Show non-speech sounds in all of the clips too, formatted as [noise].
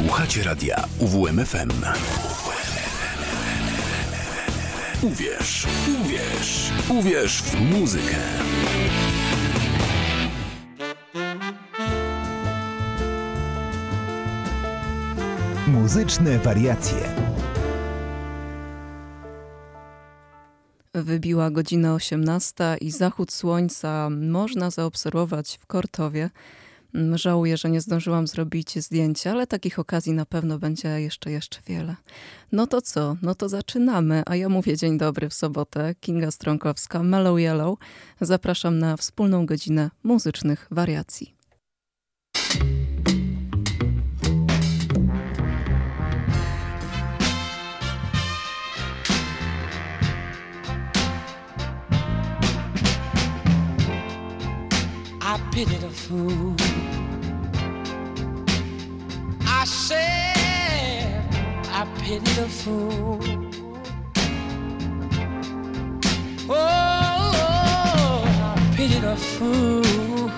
Słuchacie radia UWMFM. Uwierz, uwierz, uwierz w muzykę. Muzyczne wariacje. Wybiła godzina 18 i zachód słońca można zaobserwować w Kortowie. Żałuję, że nie zdążyłam zrobić zdjęcia, ale takich okazji na pewno będzie jeszcze, jeszcze wiele. No to co? No to zaczynamy, a ja mówię dzień dobry w sobotę. Kinga Strąkowska, Mellow Yellow. Zapraszam na wspólną godzinę muzycznych wariacji. I pity the fool. I said, I pity the fool. Oh, I pity the fool.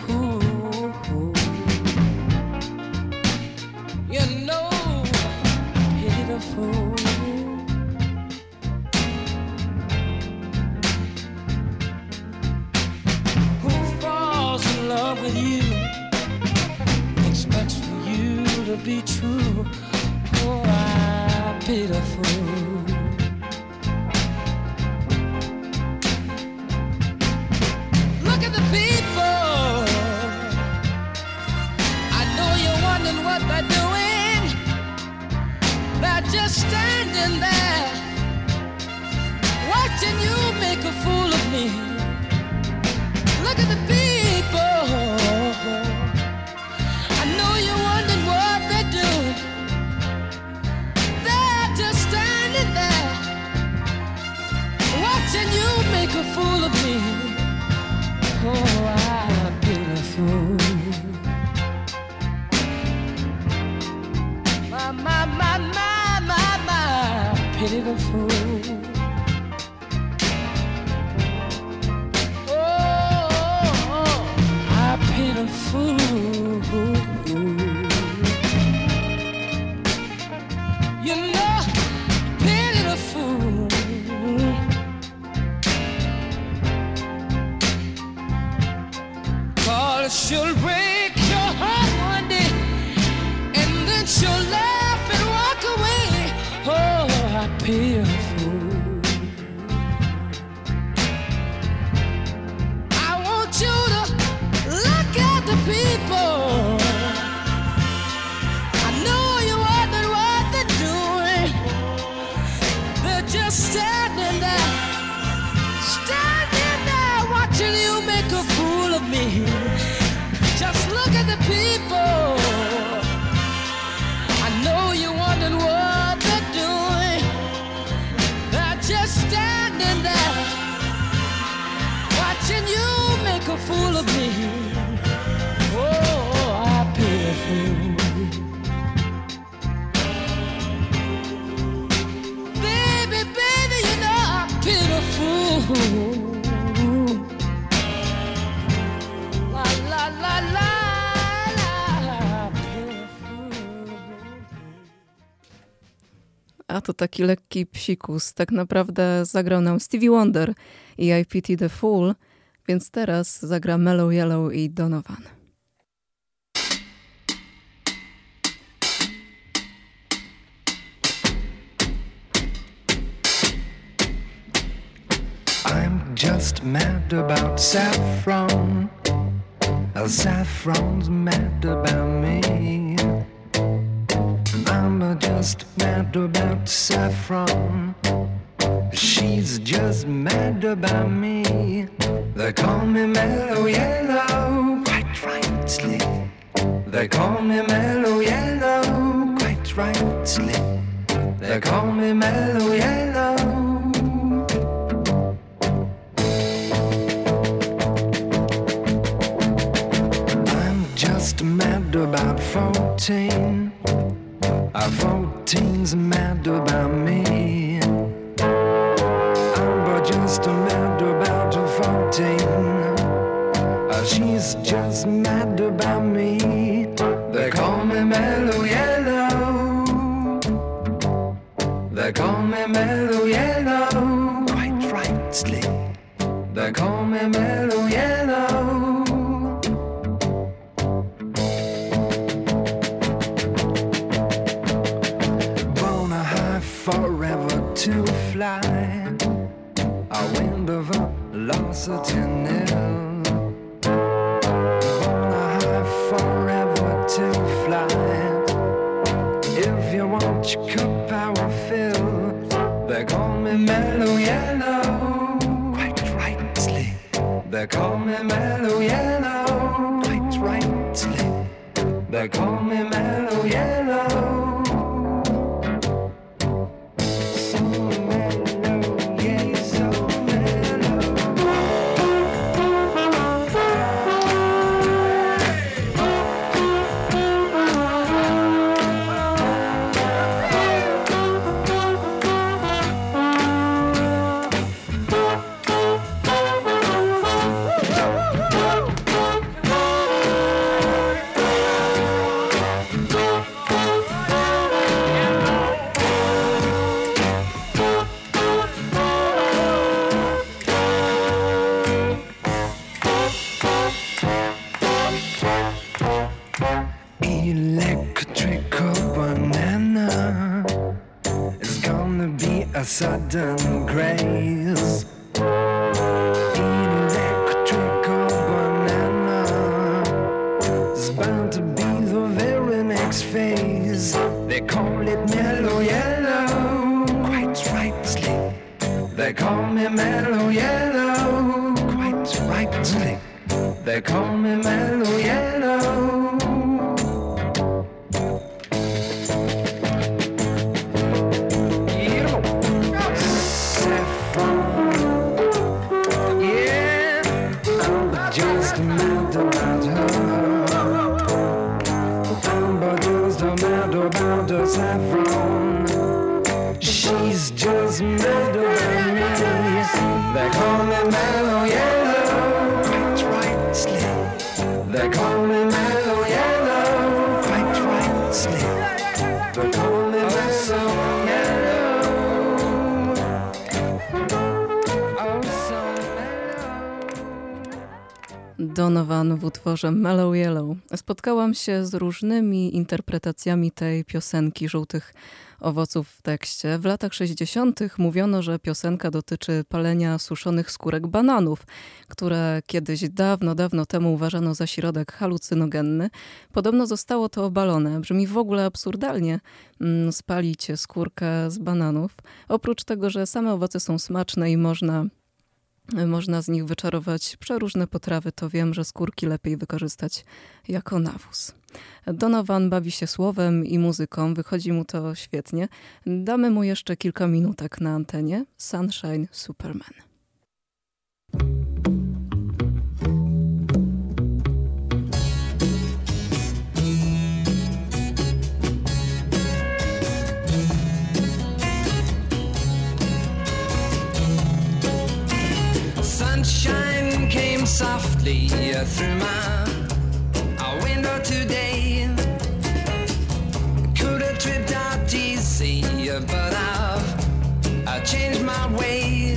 You know, I pity the fool. Who falls in love with you to be true. Oh, I fool. Look at the people. I know you're wondering what they're doing. They're just standing there, watching you make a fool A to taki lekki psikus. Tak naprawdę zagrał nam Stevie Wonder i I Pity the Fool, więc teraz zagra Mellow Yellow i Donovan. I'm just mad about saffron. Saffron's mad about me. Just mad about saffron. She's just mad about me. They call me mellow yellow, quite rightly. They call me mellow yellow, quite rightly. They call me mellow yellow. I'm just mad about 14. I thought teens mad about me. I'm just mad about fourteen. Uh, she's just mad about me. They call me Mellow Yellow. They call me Mellow Yellow. Quite frightfully. They call me Mellow. To fly. A wind of velocity nil. Born a high forever to fly. If you want your cup power fill, they call me mellow yellow. Quite rightly, they call me mellow yellow. Quite rightly, they call me mellow yellow. Thank you. Donovan w utworze Mellow Yellow. Spotkałam się z różnymi interpretacjami tej piosenki żółtych owoców w tekście. W latach 60. mówiono, że piosenka dotyczy palenia suszonych skórek bananów, które kiedyś dawno, dawno temu uważano za środek halucynogenny. Podobno zostało to obalone. Brzmi w ogóle absurdalnie mm, spalić skórkę z bananów. Oprócz tego, że same owoce są smaczne i można można z nich wyczarować przeróżne potrawy, to wiem, że skórki lepiej wykorzystać jako nawóz. Donovan bawi się słowem i muzyką, wychodzi mu to świetnie. Damy mu jeszcze kilka minutek na antenie. Sunshine Superman. Sunshine came softly through my window today. Could have tripped out easy, but I've I changed my way.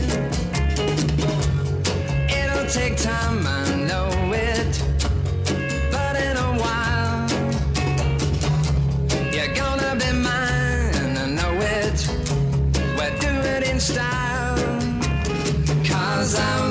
It'll take time, I know it, but in a while you're gonna be mine. I know it. We'll do it in style. Cause I've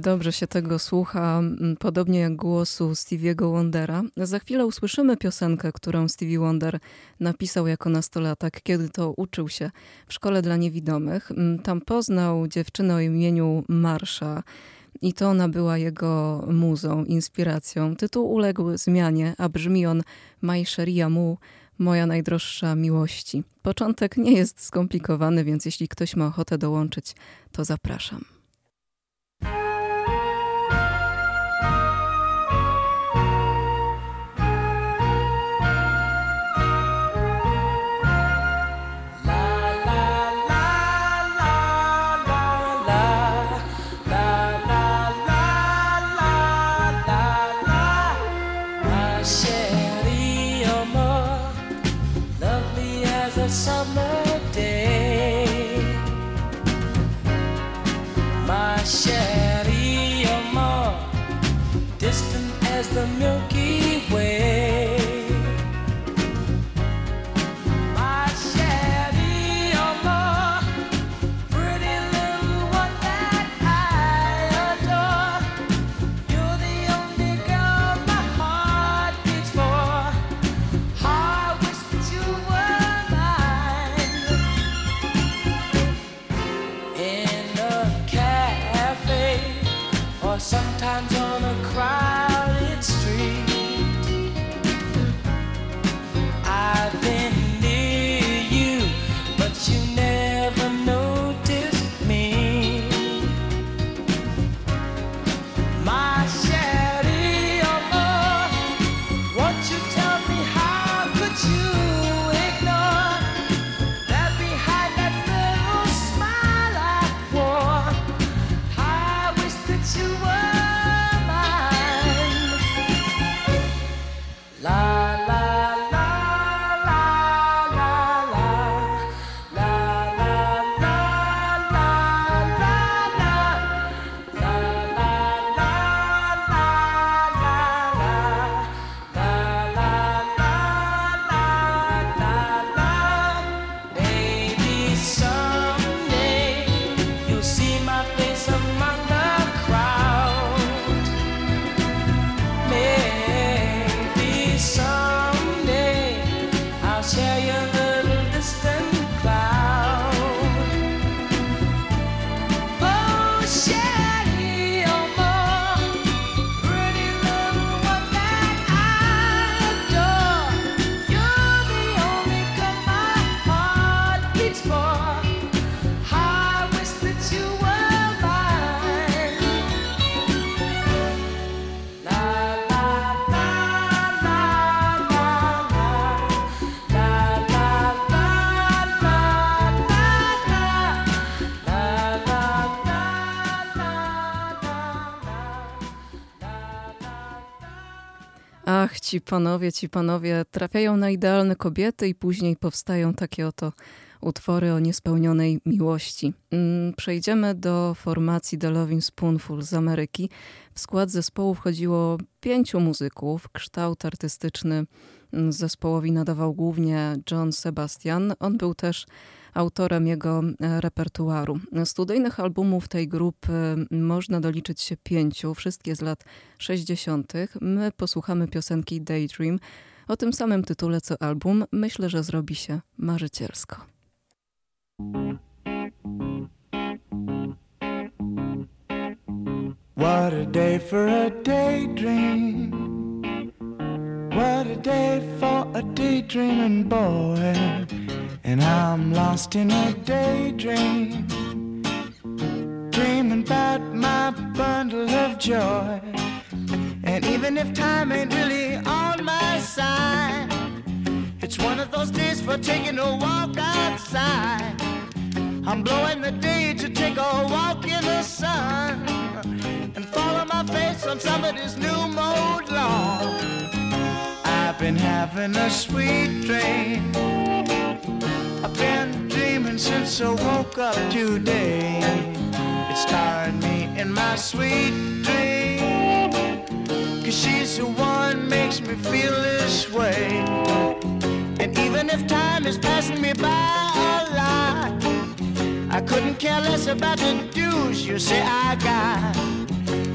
Dobrze się tego słucha, podobnie jak głosu Stevie'ego Wondera. Za chwilę usłyszymy piosenkę, którą Stevie Wonder napisał jako nastolatek, kiedy to uczył się w szkole dla niewidomych. Tam poznał dziewczynę o imieniu Marsza. I to ona była jego muzą, inspiracją. Tytuł uległ zmianie, a brzmi on My Sharia Mu, moja najdroższa miłości. Początek nie jest skomplikowany, więc jeśli ktoś ma ochotę dołączyć, to zapraszam. ci panowie, ci panowie trafiają na idealne kobiety i później powstają takie oto utwory o niespełnionej miłości. Mm, przejdziemy do formacji The Loving Spoonful z Ameryki. W skład zespołu wchodziło pięciu muzyków. Kształt artystyczny mm, zespołowi nadawał głównie John Sebastian. On był też autorem jego e, repertuaru. Studyjnych albumów tej grupy można doliczyć się pięciu, wszystkie z lat 60. My posłuchamy piosenki Daydream o tym samym tytule co album. Myślę, że zrobi się marzycielsko. What a day for a daydream. What a day for a daydreaming boy. And I'm lost in a daydream. Dreaming about my bundle of joy. And even if time ain't really on my side, it's one of those days for taking a walk outside. I'm blowing the day to take a walk in the sun and follow my face on somebody's new mode lawn. Been having a sweet dream. I've been dreaming since I woke up today. It's tiring me in my sweet dream. Cause she's the one makes me feel this way. And even if time is passing me by a lot, I couldn't care less about the dues you say I got.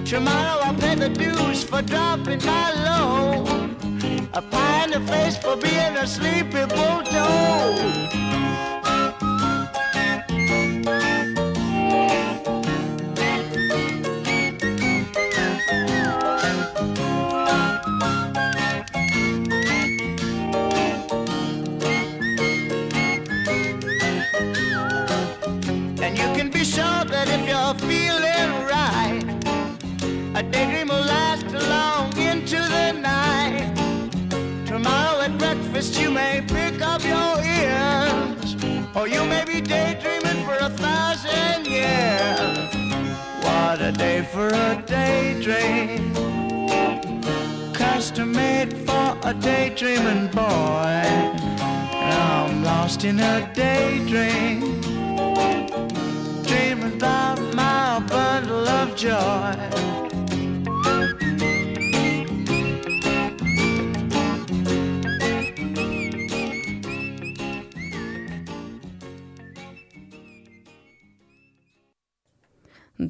Tomorrow I'll pay the dues for dropping my load. A pie in the face for being a sleepy bulldog. For a daydream, custom made for a daydreaming boy. I'm lost in a daydream, dreaming about my bundle of joy.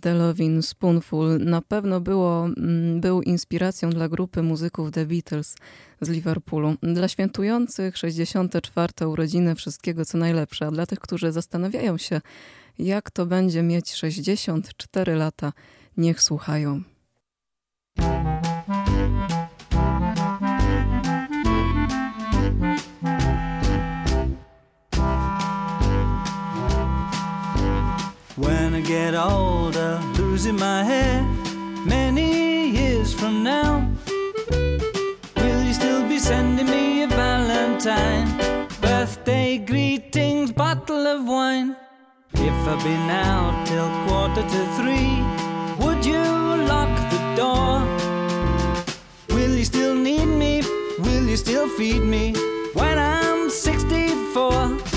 Delovin Spoonful na pewno było, mm, był inspiracją dla grupy muzyków The Beatles z Liverpoolu. Dla świętujących 64. urodziny wszystkiego co najlepsze, a dla tych, którzy zastanawiają się, jak to będzie mieć 64 lata, niech słuchają. When I get losing my hair many years from now, will you still be sending me a Valentine? Birthday greetings, bottle of wine. If I've been out till quarter to three, would you lock the door? Will you still need me? Will you still feed me when I'm 64?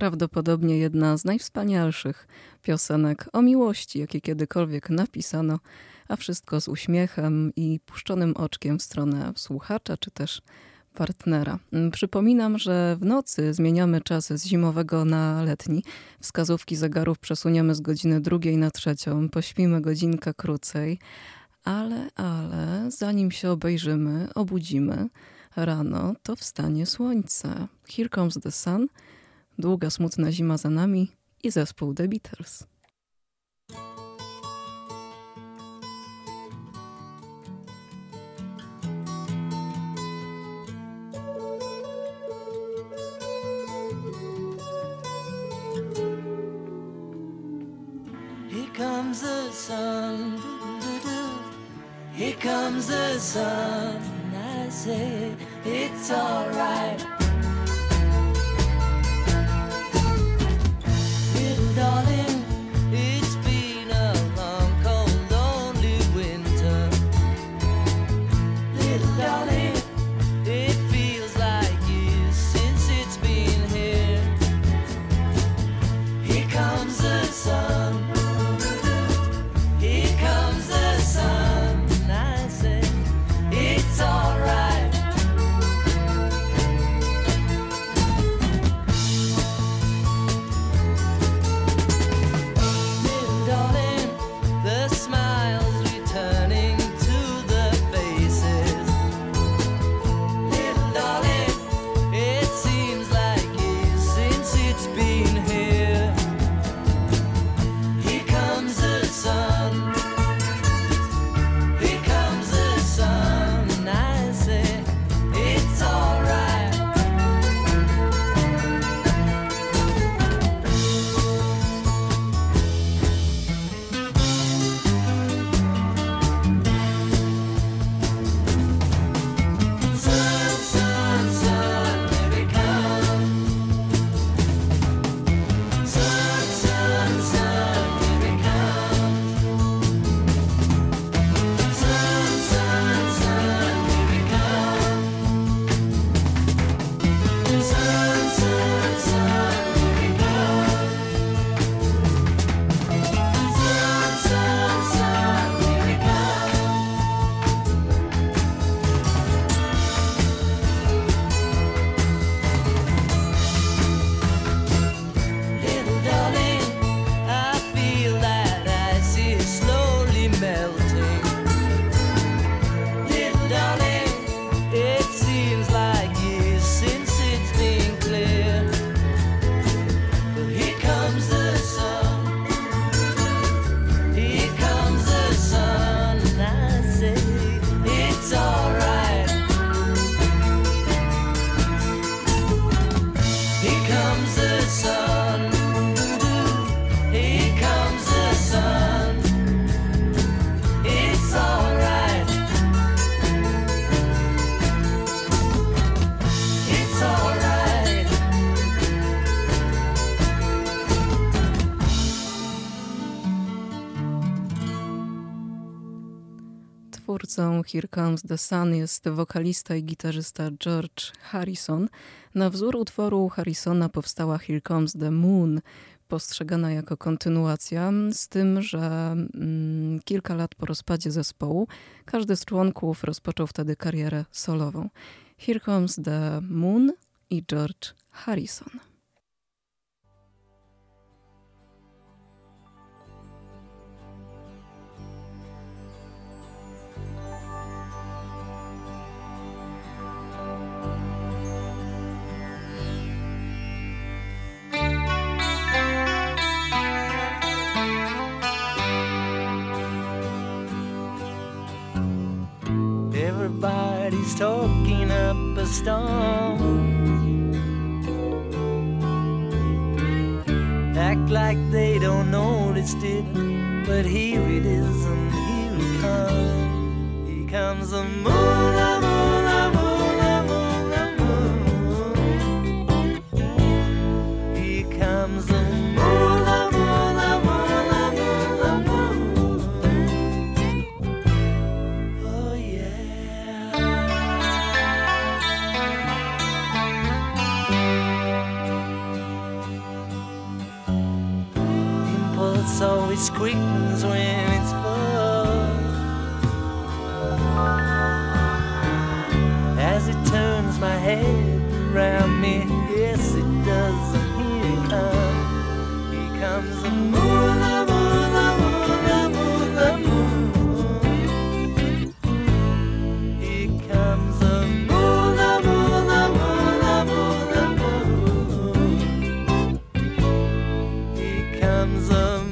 Prawdopodobnie jedna z najwspanialszych piosenek o miłości, jakie kiedykolwiek napisano, a wszystko z uśmiechem i puszczonym oczkiem w stronę słuchacza czy też partnera. Mm, Przypominam, że w nocy zmieniamy czas z zimowego na letni. Wskazówki zegarów przesuniemy z godziny drugiej na trzecią, pośpimy godzinkę krócej, ale, ale zanim się obejrzymy, obudzimy rano, to wstanie słońce. Here comes the sun, długa, smutna zima za nami i zespół The Beatles. Here comes the sun. I say it's alright. dollars. Twórcą Here Comes the Sun jest wokalista i gitarzysta George Harrison. Na wzór utworu Harrisona powstała Here Comes the Moon, postrzegana jako kontynuacja, z tym, że mm, kilka lat po rozpadzie zespołu każdy z członków rozpoczął wtedy karierę solową. Here Comes the Moon i George Harrison. Talking up a storm. Act like they don't notice it, but here it is and here it comes. Here comes the moon. times a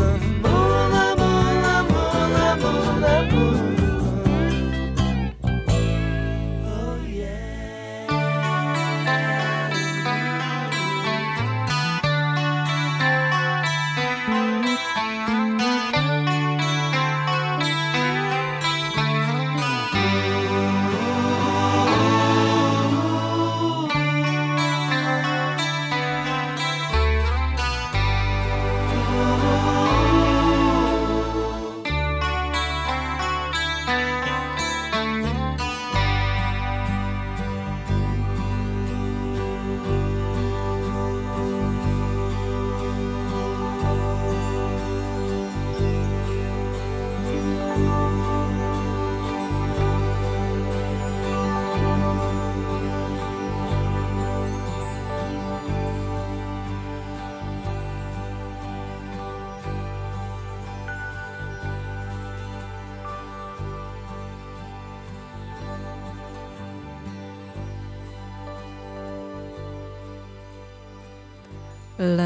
of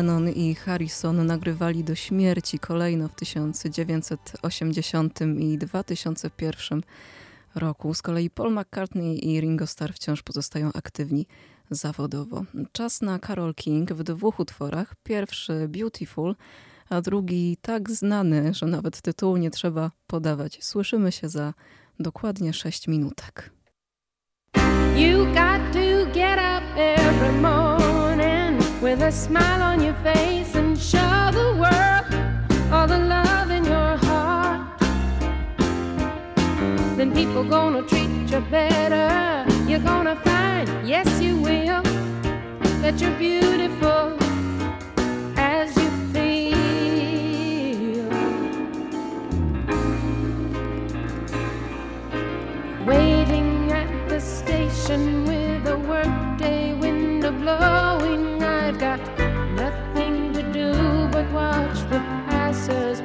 Lennon i Harrison nagrywali do śmierci kolejno w 1980 i 2001 roku. Z kolei Paul McCartney i Ringo Starr wciąż pozostają aktywni zawodowo. Czas na Carol King w dwóch utworach. Pierwszy Beautiful, a drugi tak znany, że nawet tytułu nie trzeba podawać. Słyszymy się za dokładnie 6 minutek. You got to get up every morning with a smile on your face and show the world all the love in your heart. Then people gonna treat you better. You're gonna find, yes, you will, that you're beautiful as you feel. Waiting at the station with a workday window blow. watch the passes.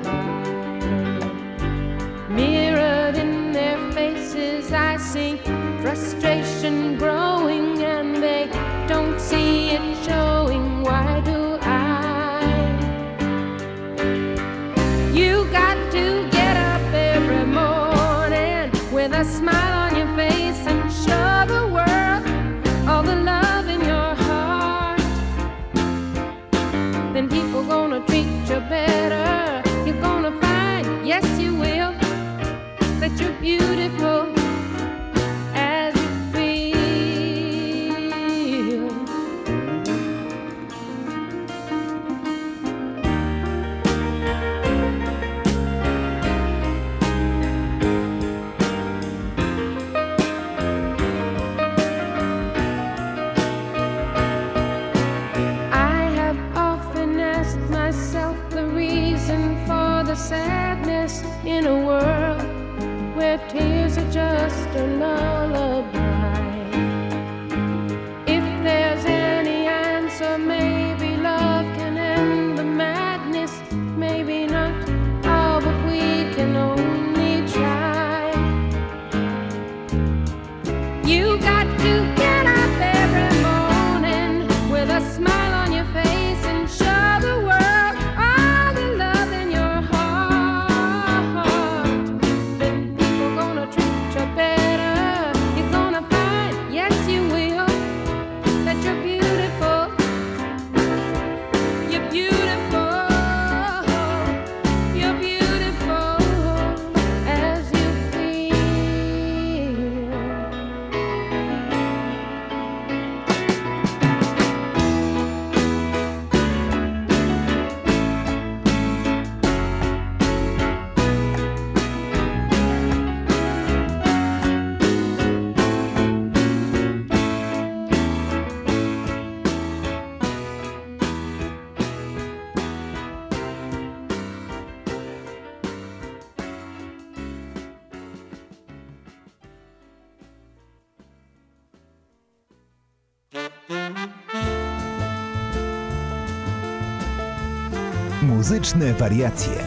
Mirrored in their faces, I see frustration growing, and they don't see it. better. muzyczne wariacje.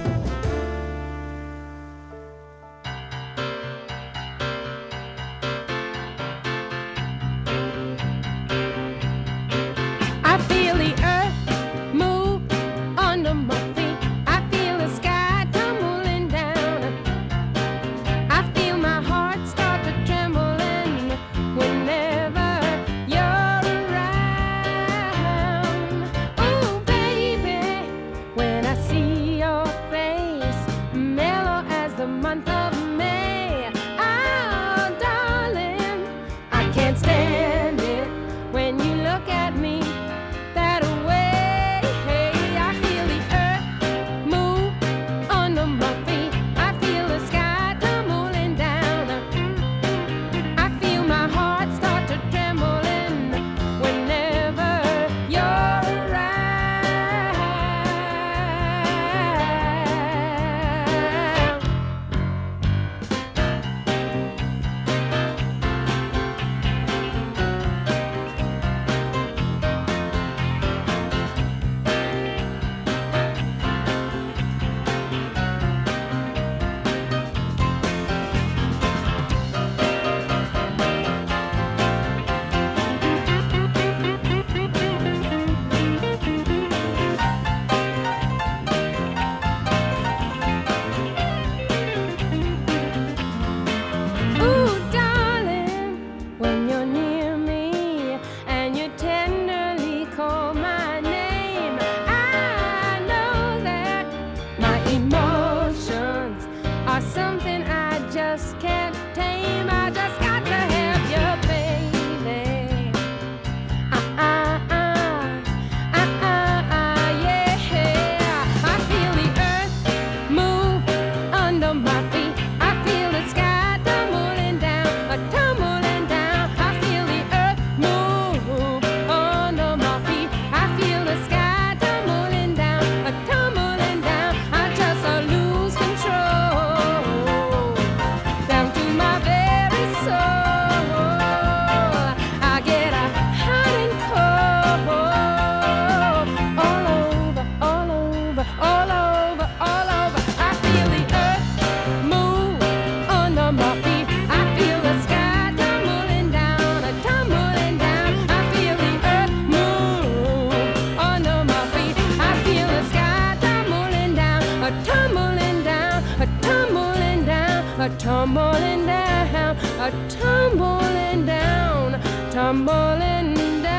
a tumbling down, a tumbling down, a tumbling down, tumbling down.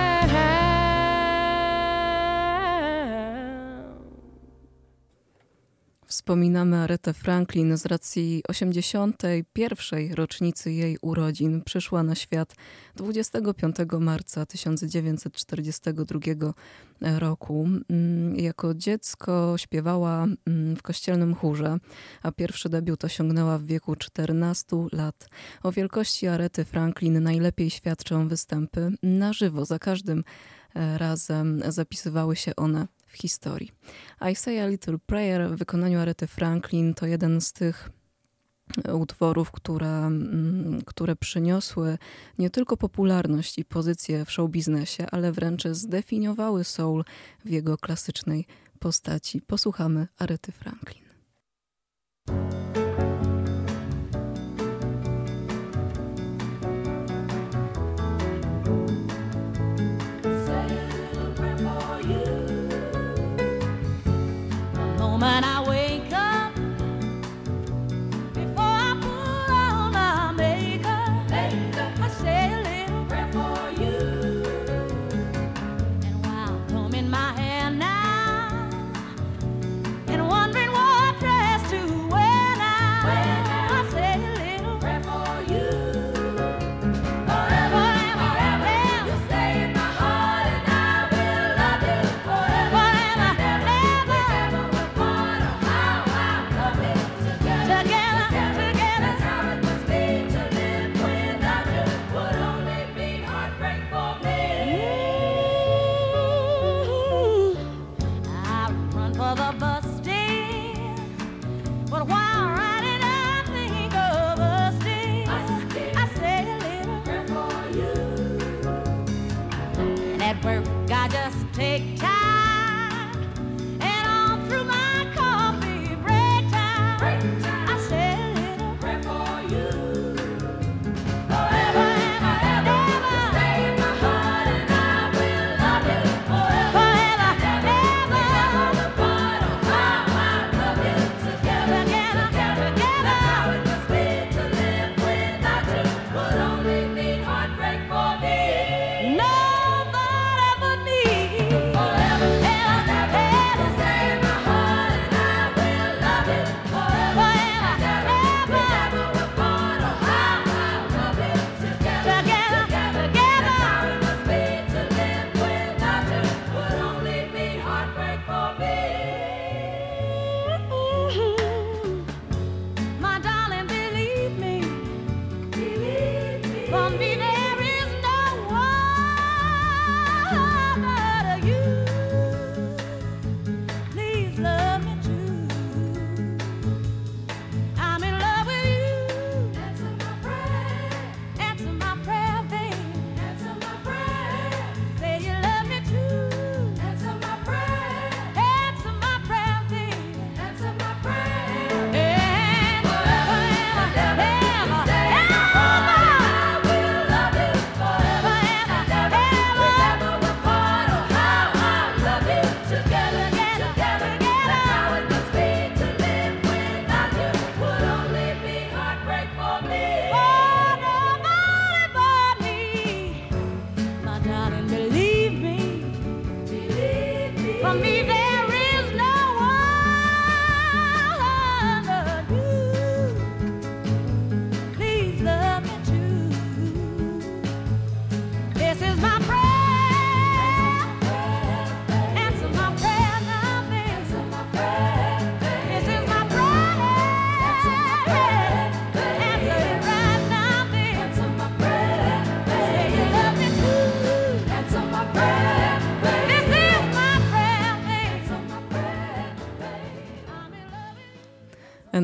Wspominamy Aretę Franklin z racji 81. rocznicy jej urodzin. Przyszła na świat 25 marca 1942 roku. Mm, jako dziecko śpiewała mm, w kościelnym chórze, a pierwszy debiut osiągnęła w wieku 14 lat. O wielkości Arety Franklin najlepiej świadczą występy na żywo. Za każdym e, razem zapisywały się one w historii. I Say a Little Prayer w wykonaniu Arety Franklin to jeden z tych e, utworów, które, mm, które przyniosły nie tylko popularność i pozycję w showbiznesie, ale wręcz zdefiniowały soul w jego klasycznej postaci. Posłuchamy Arety Franklin.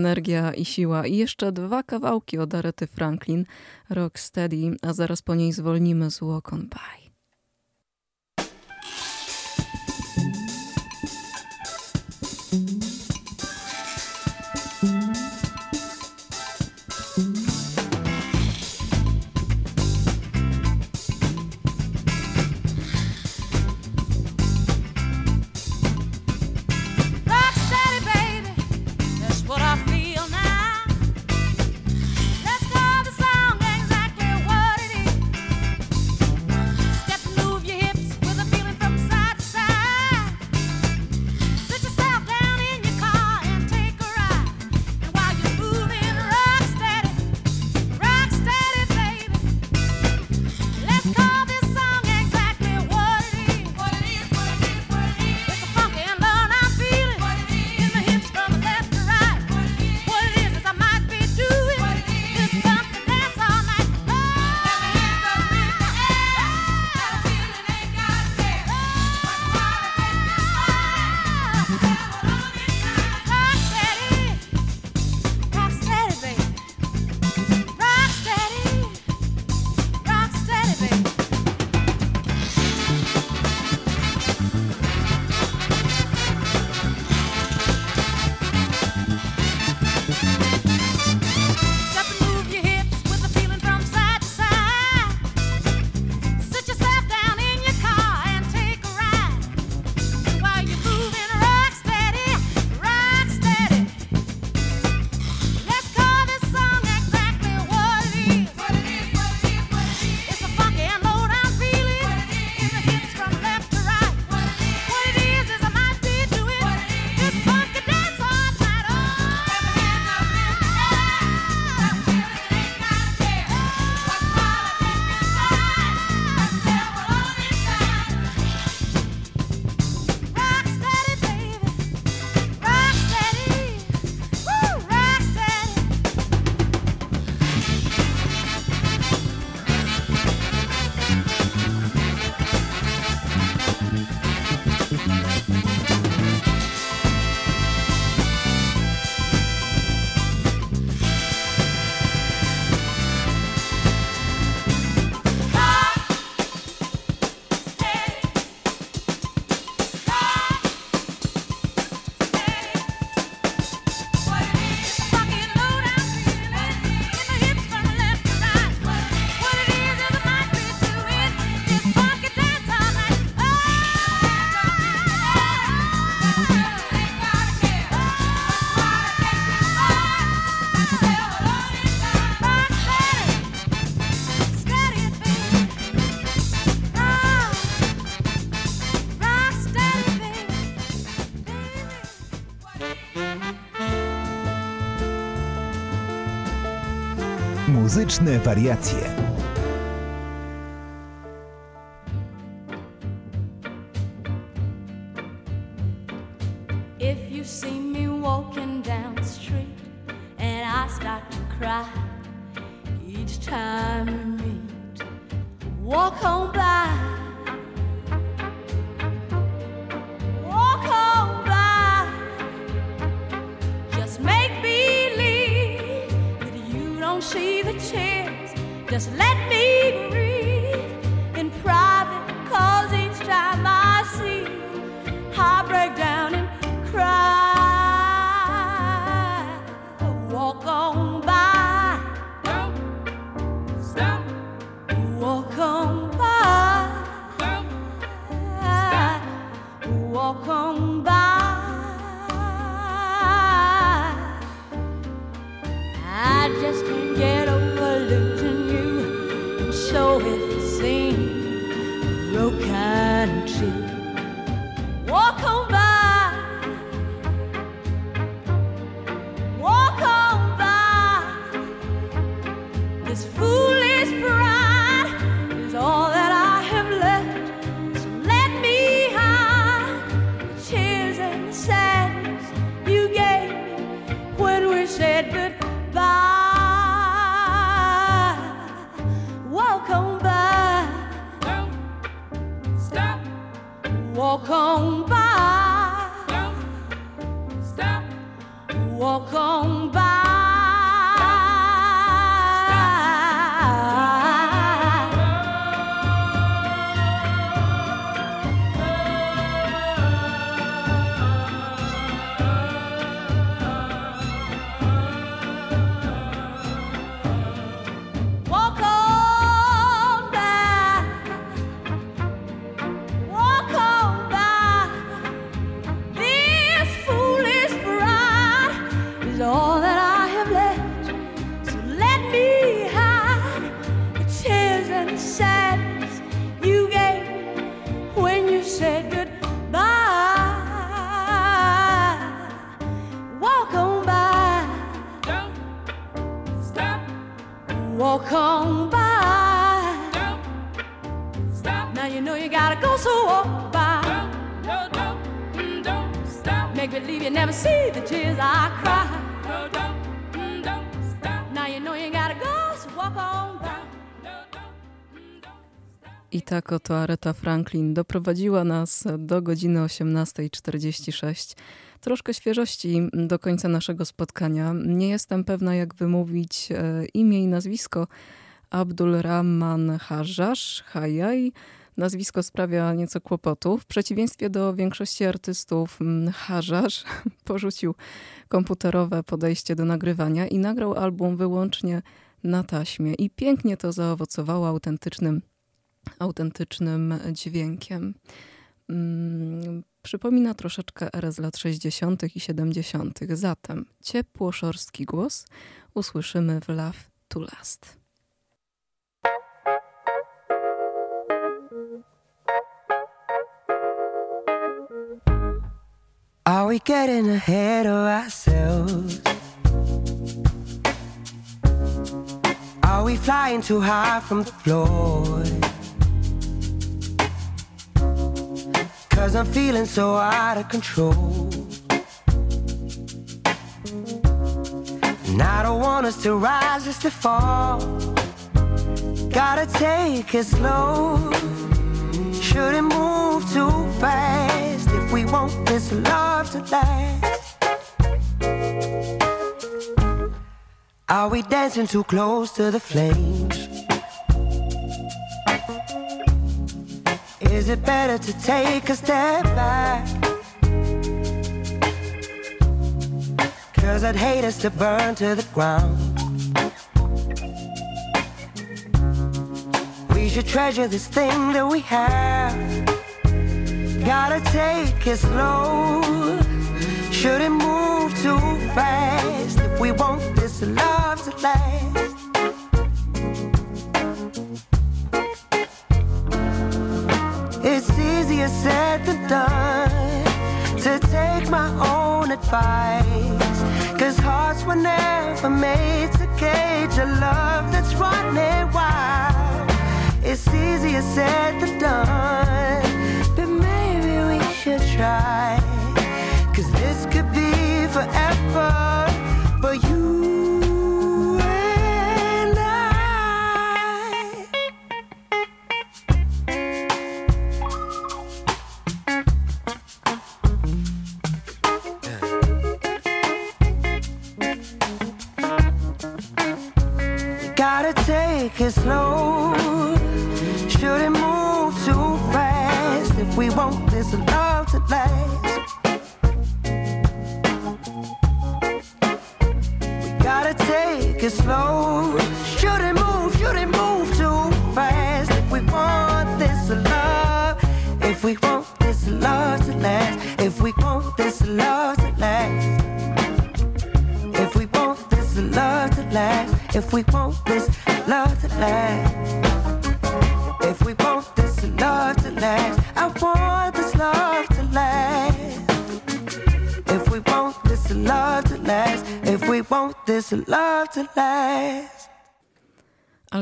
energia i siła. I jeszcze dwa kawałki od Arety Franklin, Rocksteady, a zaraz po niej zwolnimy z Walk on By. Muzyczne wariacje. Walk on by. Don't stop. Walk on by. You never see the tears I cry. Don't, don't, don't stop. Now you know you gotta go, so walk on by. I tak oto Aretha Franklin doprowadziła nas do godziny 18.46. Troszkę świeżości do końca naszego spotkania. Nie jestem pewna, jak wymówić e, imię i nazwisko. Abdul Rahman. Nazwisko sprawia nieco kłopotu. W przeciwieństwie do większości artystów, mm, Hajash [laughs] porzucił komputerowe podejście do nagrywania i nagrał album wyłącznie na taśmie. I pięknie to zaowocowało autentycznym autentycznym dźwiękiem. Mm, Przypomina troszeczkę erę z lat 60. i 70. Zatem ciepło szorstki głos usłyszymy w Love to Last. We getting ahead of ourselves? Are we flying too high from the floor? Cause I'm feeling so out of control. And I don't want us to rise just to fall. Gotta take it slow. Shouldn't move too fast want this love to last. Are we dancing too close to the flames? Is it better to take a step back? Cause I'd hate us to burn to the ground. We should treasure this thing that we have. Gotta take it slow. Shouldn't move too fast if we want this love to last. It's easier said than done to take my own advice. Cause hearts were never made to cage a love that's running wild. It's easier said than done could try. Cause this could be forever for you and I. Gotta take it slow. Shouldn't move too fast if we want this love slow.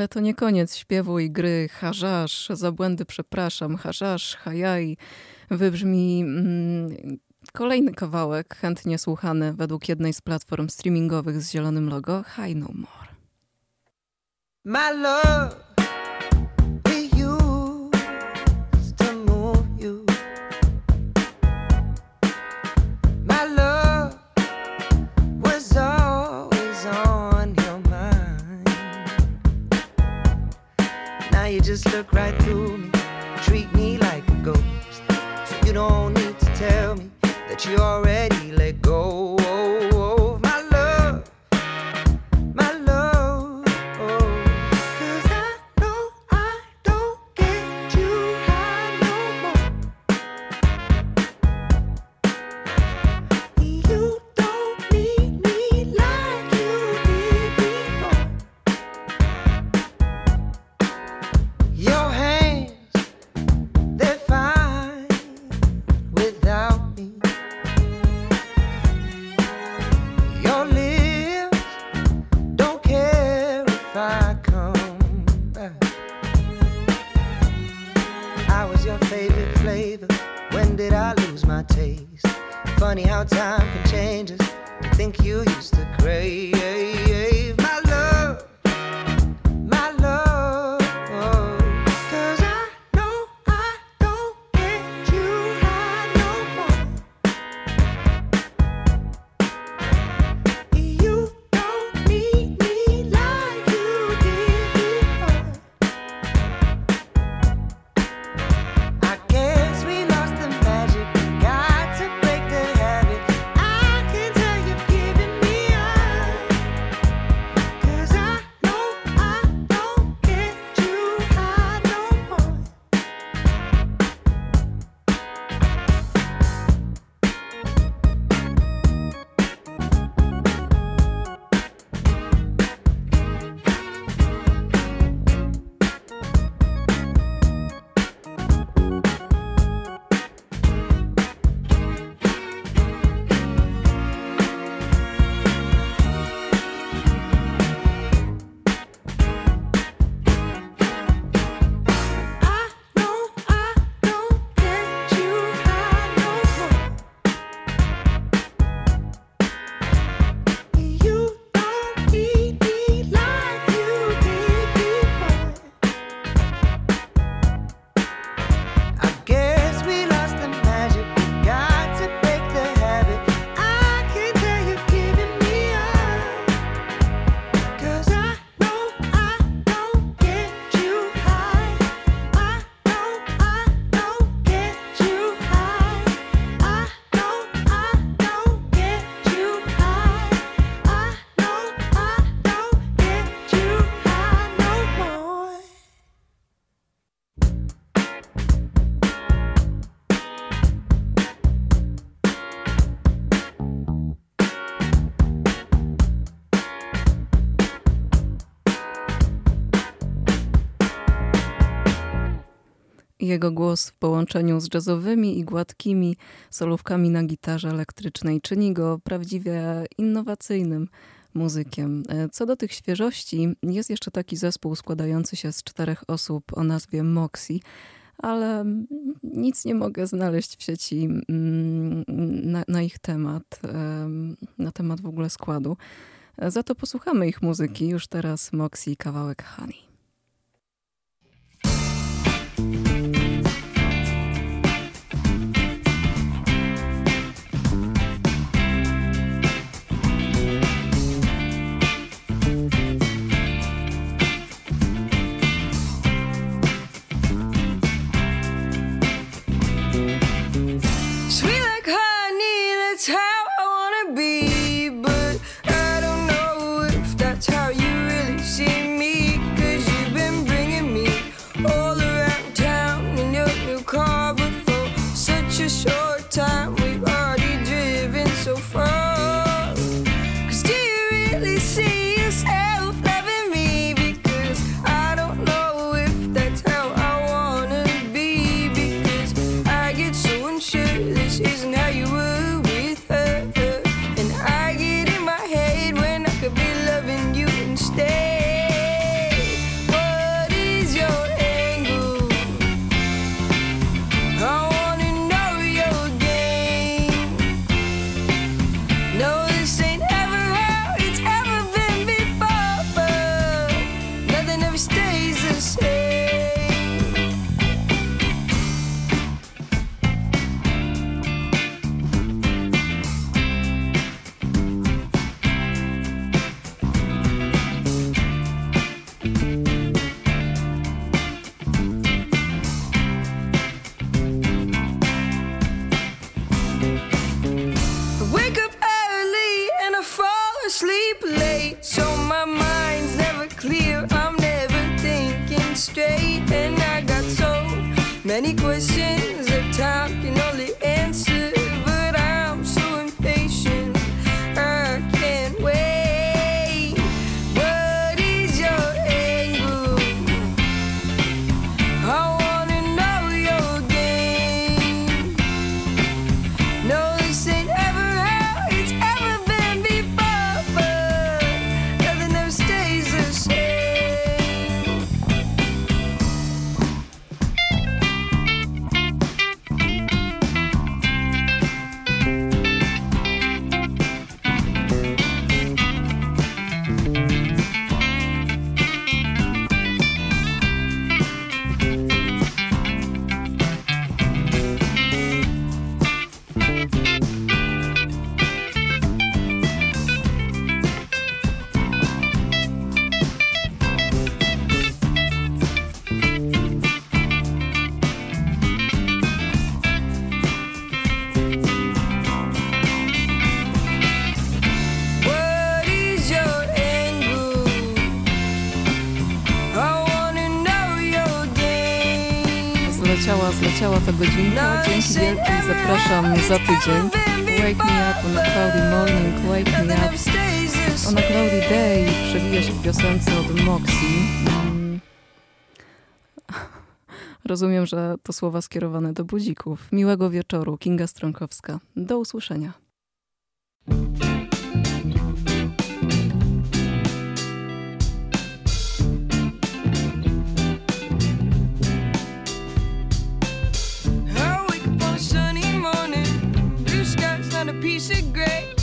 Ale to nie koniec śpiewu i gry. Harzasz, za błędy przepraszam, harzasz, hajaj. Wybrzmi mm, kolejny kawałek, chętnie słuchany według jednej z platform streamingowych z zielonym logo, High No More. My love. just look right through me, treat me like a ghost. So you don't need to tell me that you already. Jego głos w połączeniu z jazzowymi i gładkimi solówkami na gitarze elektrycznej czyni go prawdziwie innowacyjnym muzykiem. E, co do tych świeżości, jest jeszcze taki zespół składający się z czterech osób o nazwie Moxie ale nic nie mogę znaleźć w sieci mm, na, na, ich temat, e, na temat w ogóle składu. E, za to posłuchamy ich muzyki już teraz Moxie kawałek Honey. godzinka. Dzięki wielkie zapraszam za tydzień. Wake me up on a cloudy morning, wake me up on a cloudy day. Przewija się w piosence od Moxie. Mm. [laughs] Rozumiem, że to słowa skierowane do budzików. Miłego wieczoru, Kinga Stronkowska. Do usłyszenia. piece of gray.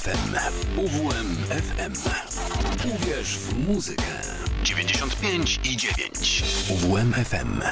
FM. UWM FM. Uwierz w muzykę. 95 i 9. UWM FM.